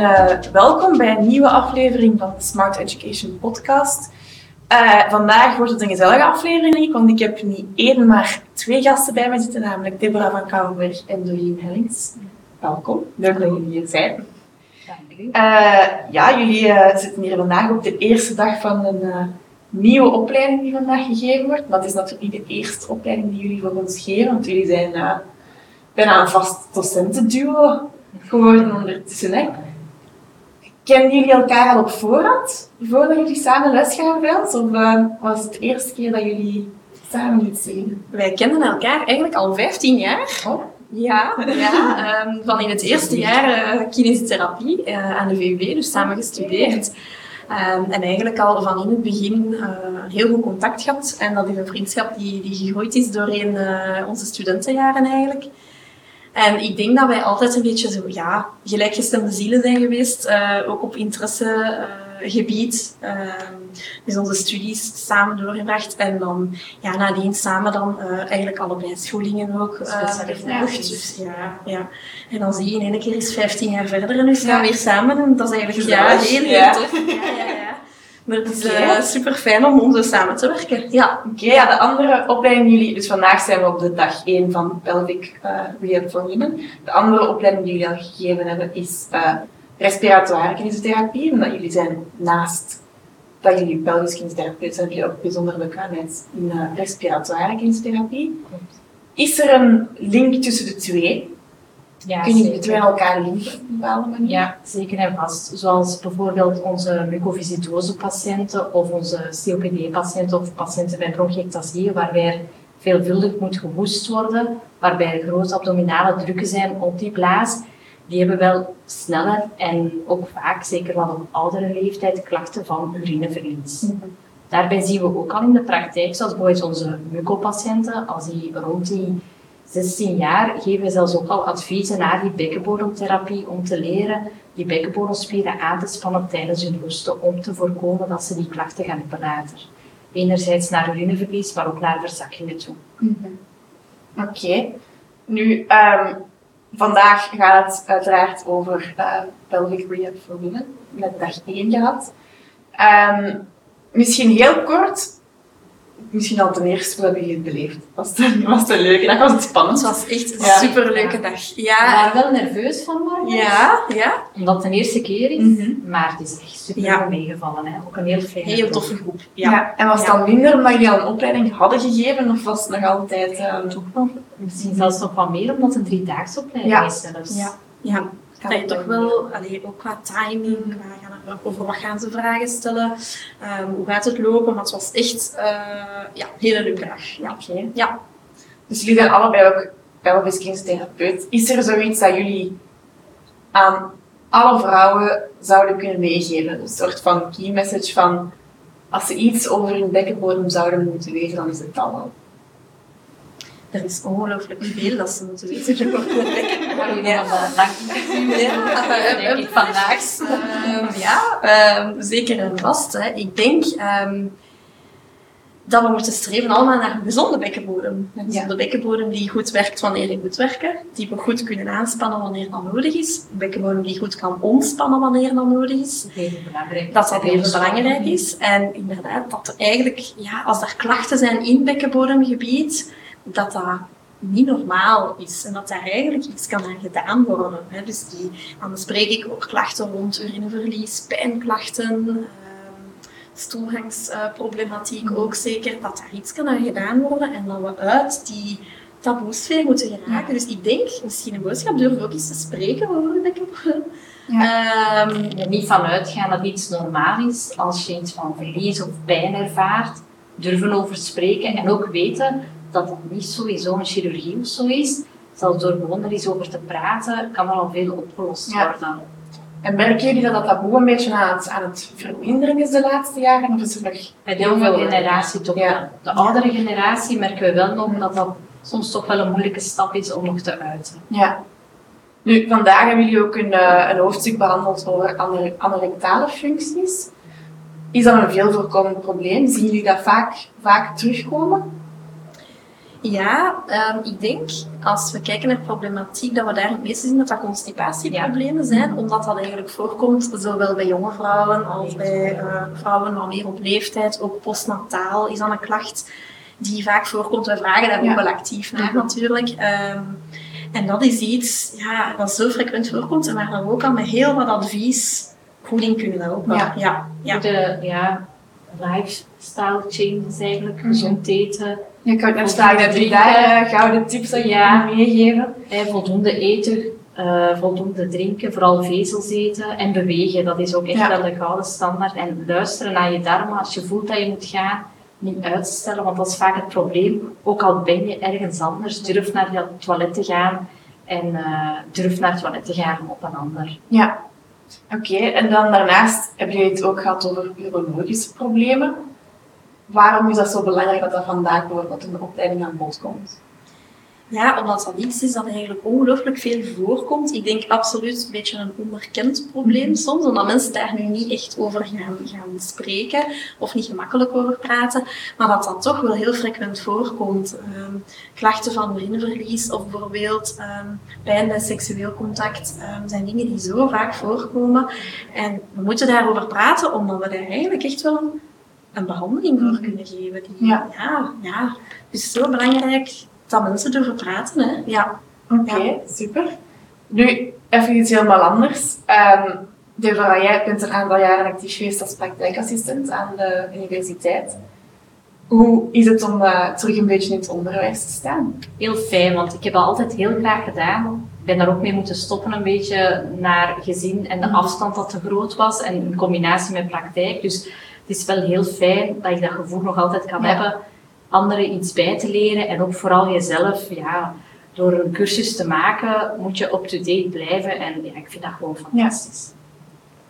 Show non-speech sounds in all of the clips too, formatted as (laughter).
en eh, welkom bij een nieuwe aflevering van de Smart Education Podcast. Eh, vandaag wordt het een gezellige aflevering, want ik heb niet één, maar twee gasten bij me zitten, namelijk Deborah van Kouwenberg en Doreen Hellings. Welkom, leuk dat jullie hier zijn. Uh, ja, jullie zitten hier vandaag op de eerste dag van een nieuwe opleiding die vandaag gegeven wordt. Maar het is natuurlijk niet de eerste opleiding die jullie voor ons geven, want jullie zijn bijna een vast docentenduo geworden ondertussen. Hè. Kennen jullie elkaar al op voorhand, voordat jullie samen les gaan? Of uh, was het de eerste keer dat jullie samen iets zien? Wij kennen elkaar eigenlijk al 15 jaar. Oh. Ja, ja um, van in het eerste jaar uh, kinesiotherapie uh, aan de VUB, dus samen gestudeerd. Um, en eigenlijk al van in het begin uh, heel goed contact gehad. En dat is een vriendschap die, die gegroeid is doorheen onze studentenjaren eigenlijk. En ik denk dat wij altijd een beetje zo, ja, gelijkgestemde zielen zijn geweest, uh, ook op interessegebied. Uh, uh, dus onze studies samen doorgebracht en dan ja, nadien samen dan uh, eigenlijk allebei schoolingen ook gevolgd. Dus, ja, ja. En dan zie je in één keer is 15 jaar verder en nu staan we weer samen en dat is eigenlijk ja, heel, heel tof. Ja, ja. Maar het is okay. uh, super fijn om, om zo samen te werken. Ja. Oké, okay, ja, de andere opleiding die jullie, dus vandaag zijn we op de dag 1 van Pelvic uh, Rehab for Women. De andere opleiding die jullie al gegeven hebben is uh, respiratoire kinesiotherapie. Omdat jullie zijn naast dat jullie pelvisch kinesitherapeut zijn, jullie ook bijzonder bekwaamheid in uh, respiratoire kinesiotherapie. Is er een link tussen de twee? Ja, Kun je twee elkaar linken op een bepaalde manier? Ja, zeker en vast. Zoals bijvoorbeeld onze mucoviscidose patiënten of onze COPD-patiënten of patiënten met bronchiectasie, waarbij veelvuldig moet gehoest worden, waarbij er grote abdominale drukken zijn op die blaas. Die hebben wel sneller en ook vaak, zeker wel op oudere leeftijd, klachten van urineverlies. Mm -hmm. Daarbij zien we ook al in de praktijk, zoals bijvoorbeeld onze mucopatiënten, als die rond die 16 jaar geven we zelfs ook al adviezen naar die bekkenbodemtherapie om te leren die bekkenbodemspieren aan te spannen tijdens hun hoesten om te voorkomen dat ze die klachten gaan later. Enerzijds naar urineverlies, maar ook naar verzakkingen toe. -hmm. Oké. Nu, um, vandaag gaat het uiteraard over uh, pelvic rehab for women. Met dag 1 gehad. Um, misschien heel kort, misschien al ten eerste, hoe heb je het beleefd? Was het, was het een leuke dag? Was het spannend? Het was echt een ja. superleuke ja. dag. Ja. We waren wel nerveus van, maar Ja, ja. Omdat het de eerste keer is, mm -hmm. maar het is echt super ja. meegevallen. Hè. Ook een heel fijne Heel toffe groep. Ja. ja. En was het dan minder omdat jullie al een opleiding hadden gegeven, of was het nog altijd... Uh... Toch nog, misschien zelfs nog wat meer, omdat het een driedaagse opleiding is zelfs. Ja. ja dat je toch wel, allee, ook qua timing, qua gaan, over wat gaan ze vragen stellen, um, hoe gaat het lopen, maar het was echt uh, ja, een hele leuke dag. Ja. Okay. ja. Dus jullie zijn allebei ook pelvisch kindstherapeut. Is er zoiets dat jullie aan alle vrouwen zouden kunnen meegeven? Een soort van key message van, als ze iets over hun bekkenbodem zouden moeten weten, dan is het dat wel. Er is ongelooflijk veel dat ze moeten weten. (laughs) ja, denk ik vandaag. Um, ja, zeker en vast. Hè. Ik denk um, dat we moeten streven allemaal naar een gezonde bekkenbodem. Een gezonde ja. bekkenbodem die goed werkt wanneer die moet werken. Die we goed kunnen aanspannen wanneer dat nodig is. Een bekkenbodem die goed kan ontspannen wanneer dat nodig is. Dat dat even belangrijk is. En inderdaad, dat er eigenlijk, ja, als er klachten zijn in bekkenbodemgebied, dat dat niet normaal is en dat daar eigenlijk iets kan aan gedaan worden. Hè. Dus die, dan spreek ik over klachten rond urineverlies, pijnklachten, uh, stoelgangsproblematiek uh, ook zeker, dat daar iets kan aan gedaan worden en dat we uit die taboesfeer moeten geraken. Dus ik denk, misschien een boodschap durven ook eens te spreken over de. Ja. Um, er niet vanuit gaan dat iets normaal is als je iets van verlies of pijn ervaart. Durven over spreken en ook weten dat dat niet sowieso een chirurgie of zo is. Zelfs door gewoon er eens over te praten, kan er al veel opgelost ja. worden. En merken jullie dat dat taboe een beetje aan het, aan het verminderen is de laatste jaren? Of is er nog Bij de jonge generatie toch ja. De oudere generatie merken we wel nog dat dat soms toch wel een moeilijke stap is om nog te uiten. Ja. Nu, vandaag hebben jullie ook een, uh, een hoofdstuk behandeld over anorectale functies. Is dat een veel voorkomend probleem? Zien jullie dat vaak, vaak terugkomen? Ja, ehm, ik denk als we kijken naar problematiek, dat we daar het meeste zien dat dat constipatieproblemen zijn, omdat dat eigenlijk voorkomt zowel bij jonge vrouwen als bij eh, vrouwen wat meer op leeftijd. Ook postnataal is dan een klacht die vaak voorkomt. We vragen daar ook wel actief naar natuurlijk. Ehm, en dat is iets ja, dat zo frequent voorkomt en waar we ook al met heel wat advies voeding kunnen helpen. Ja. ja. ja. De ja, lifestyle changes eigenlijk, gezond eten, Je kan Voldoende staan je daar eh, gouden tips dat je Ja. kan meegeven. voldoende eten, eh, voldoende drinken, vooral vezels eten en bewegen. Dat is ook echt Ja. wel de gouden standaard. En luisteren naar je darmen als je voelt dat je moet gaan. Niet uitstellen, want dat is vaak het probleem. Ook al ben je ergens anders, durf naar het toilet te gaan en eh, durf naar het toilet te gaan op een ander. Ja. Oké, en dan daarnaast heb je het ook gehad over urologische problemen. Waarom is dat zo belangrijk dat dat vandaag bijvoorbeeld in de opleiding aan bod komt? Ja, omdat dat iets is dat eigenlijk ongelooflijk veel voorkomt. Ik denk absoluut een beetje een onderkend probleem soms, omdat mensen daar nu niet echt over gaan, gaan spreken of niet gemakkelijk over praten, maar dat dat toch wel heel frequent voorkomt. Ehm, klachten van urineverlies of bijvoorbeeld ehm, pijn bij seksueel contact ehm, zijn dingen die zo vaak voorkomen. En we moeten daarover praten, omdat we daar eigenlijk echt wel een, een behandeling voor kunnen geven. Die, Ja. ja, ja. Het is zo belangrijk dat mensen erover praten. Hè? Ja. Oké, super. Nu, even iets helemaal anders. Ehm Deborah, jij bent een aantal jaren actief geweest als praktijkassistent aan de universiteit. Hoe is het om eh, terug een beetje in het onderwijs te staan? Heel fijn, want ik heb dat altijd heel graag gedaan. Ik ben daar ook mee moeten stoppen een beetje naar gezien en de Mhm. afstand dat te groot was en in combinatie met praktijk. Dus het is wel heel fijn dat je dat gevoel nog altijd kan Ja. hebben, anderen iets bij te leren en ook vooral jezelf, ja, door een cursus te maken moet je up-to-date blijven en ja, ik vind dat gewoon fantastisch.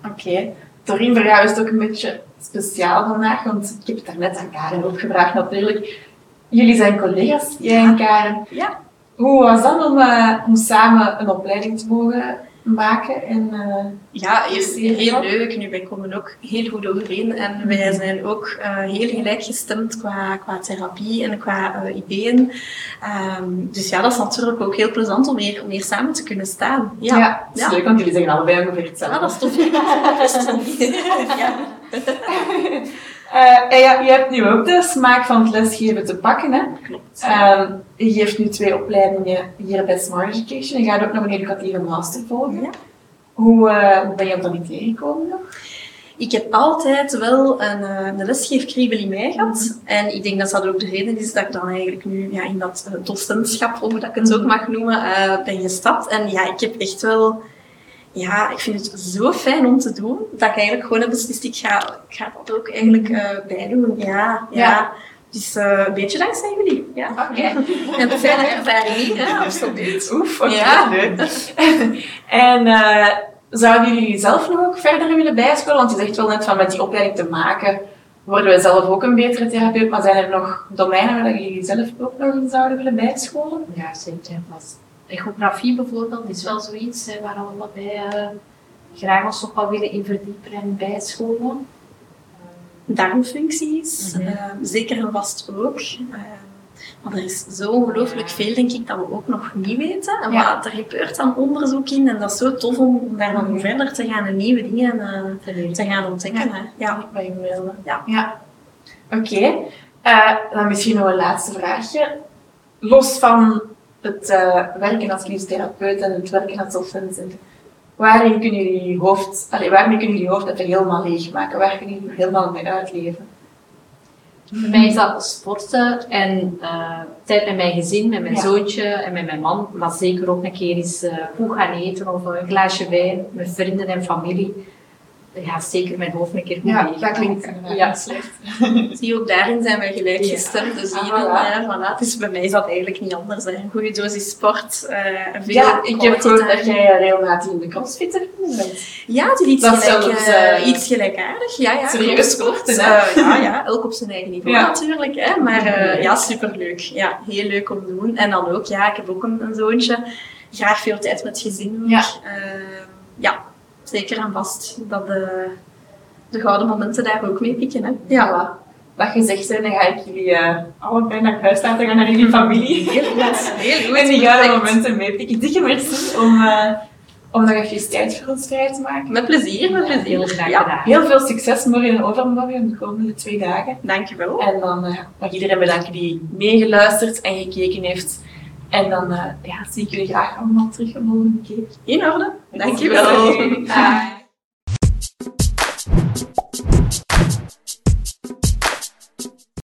Oké. Doreen, voor jou is het ook een beetje speciaal vandaag, want ik heb het daarnet aan Karen opgevraagd natuurlijk. Jullie zijn collega's, jij en Karen. Ja. Hoe was dat om, eh, om samen een opleiding te mogen maken? En, eh, Ja, eerst Heel heel goed. leuk. Nu, wij komen ook heel goed overeen en wij zijn ook eh, heel gelijkgestemd qua, qua therapie en qua eh, ideeën. Ehm, dus ja, dat is natuurlijk ook heel plezant om hier, om hier samen te kunnen staan. Ja, ja, het is Ja. leuk, want jullie zeggen allebei ongeveer hetzelfde. Ja, dat is tof. (laughs) Dat is tof. (laughs) ja. (laughs) Eh, ja, je hebt nu ook de smaak van het lesgeven te pakken. Hè? Klopt. Ehm, je geeft nu twee opleidingen hier bij Smart Education. Je gaat ook nog een educatieve master volgen. Ja. Hoe, eh, hoe ben je op dat idee gekomen? nog? Ik heb altijd wel een, eh, een lesgeefkriebel in mij gehad. En ik denk dat dat ook de reden is dat ik dan eigenlijk nu ja, in dat docentschap, hoe dat ik het ook mag noemen, ben gestapt. En ja, ik heb echt wel... Ja, ik vind het zo fijn om te doen, dat ik eigenlijk gewoon heb beslist, ik ga, ik ga dat ook eigenlijk eh bijdoen. Ja, ja. Ja. Dus eh, een beetje dankzij jullie. Ja. Oké. En een fijne ervaring, hè, absoluut. Oef, oké, Ja. leuk. (laughs) en eh, zouden jullie zelf nog ook verder willen bijscholen? Want je zegt wel net van met die opleiding te maken, worden we zelf ook een betere therapeut. Maar zijn er nog domeinen waar jullie zelf ook nog in zouden willen bijscholen? Ja, zeker en vast. Echografie bijvoorbeeld is wel zoiets hè, waar we bij eh, graag ons nog wel willen in verdiepen en bijscholen. darmfuncties, Mhm. eh, zeker en vast ook. Eh, maar er is zo ongelooflijk veel, denk ik, dat we ook nog niet weten. En Ja. wat, er gebeurt dan onderzoek in en dat is zo tof om, om daar dan verder te gaan en nieuwe dingen eh, te gaan ontdekken. Ja. Bij je melden. Ja. ja. Oké. Dan misschien nog een laatste vraagje. Los van het eh, werken als fysiotherapeut en het werken als docent, waarin kunnen jullie je hoofd, allee, waarmee kunnen jullie je hoofd even helemaal leegmaken? Waar kunnen jullie helemaal mee uitleven? Bij mij is dat sporten en eh, tijd met mijn gezin, met mijn Ja. zoontje en met mijn man. Maar zeker ook een keer eens eh, goed gaan eten of een glaasje wijn met vrienden en familie. Ja, zeker mijn hoofd een keer goed Ja, dat klinkt inderdaad Ja. slecht. Zie je ook daarin zijn wij gelijkgestemd. Dus Ah, hier, voilà. ja, voilà. Dus bij mij is dat eigenlijk niet anders. Hè. Een goede dosis sport, eh, veel Ja, ik heb gehoord dat jij regelmatig in de crossfitter bent. Ja, het is iets, Dat gelijk, zelfs, eh, eh, iets gelijkaardig. Ja, ja, serieus sporten? Eh, ja, ja, elk op zijn eigen niveau Ja. natuurlijk. Hè? Maar eh, ja, superleuk. Ja, heel leuk om te doen. En dan ook, ja, ik heb ook een, een zoontje. Graag veel tijd met gezin. Ja. Eh, ja, zeker en vast dat de, de gouden momenten daar ook mee pikken. Hè? Ja. Voilà. dat gezegd zijn, dan ga ik jullie uh, allebei naar huis laten gaan, naar jullie familie. (laughs) Heel goed. Heel goed. En die gouden momenten meepikken. Dikke merci om, uh, om nog even tijd voor ons vrij te maken. Met plezier, met plezier. Heel graag Ja. Heel veel succes morgen en overmorgen, de komende twee dagen. Dankjewel. En dan uh, mag iedereen bedanken die meegeluisterd en gekeken heeft. En dan uh, ja, zie ik jullie graag allemaal terug een volgende keer. In orde. Dankjewel. Dankjewel. Bye.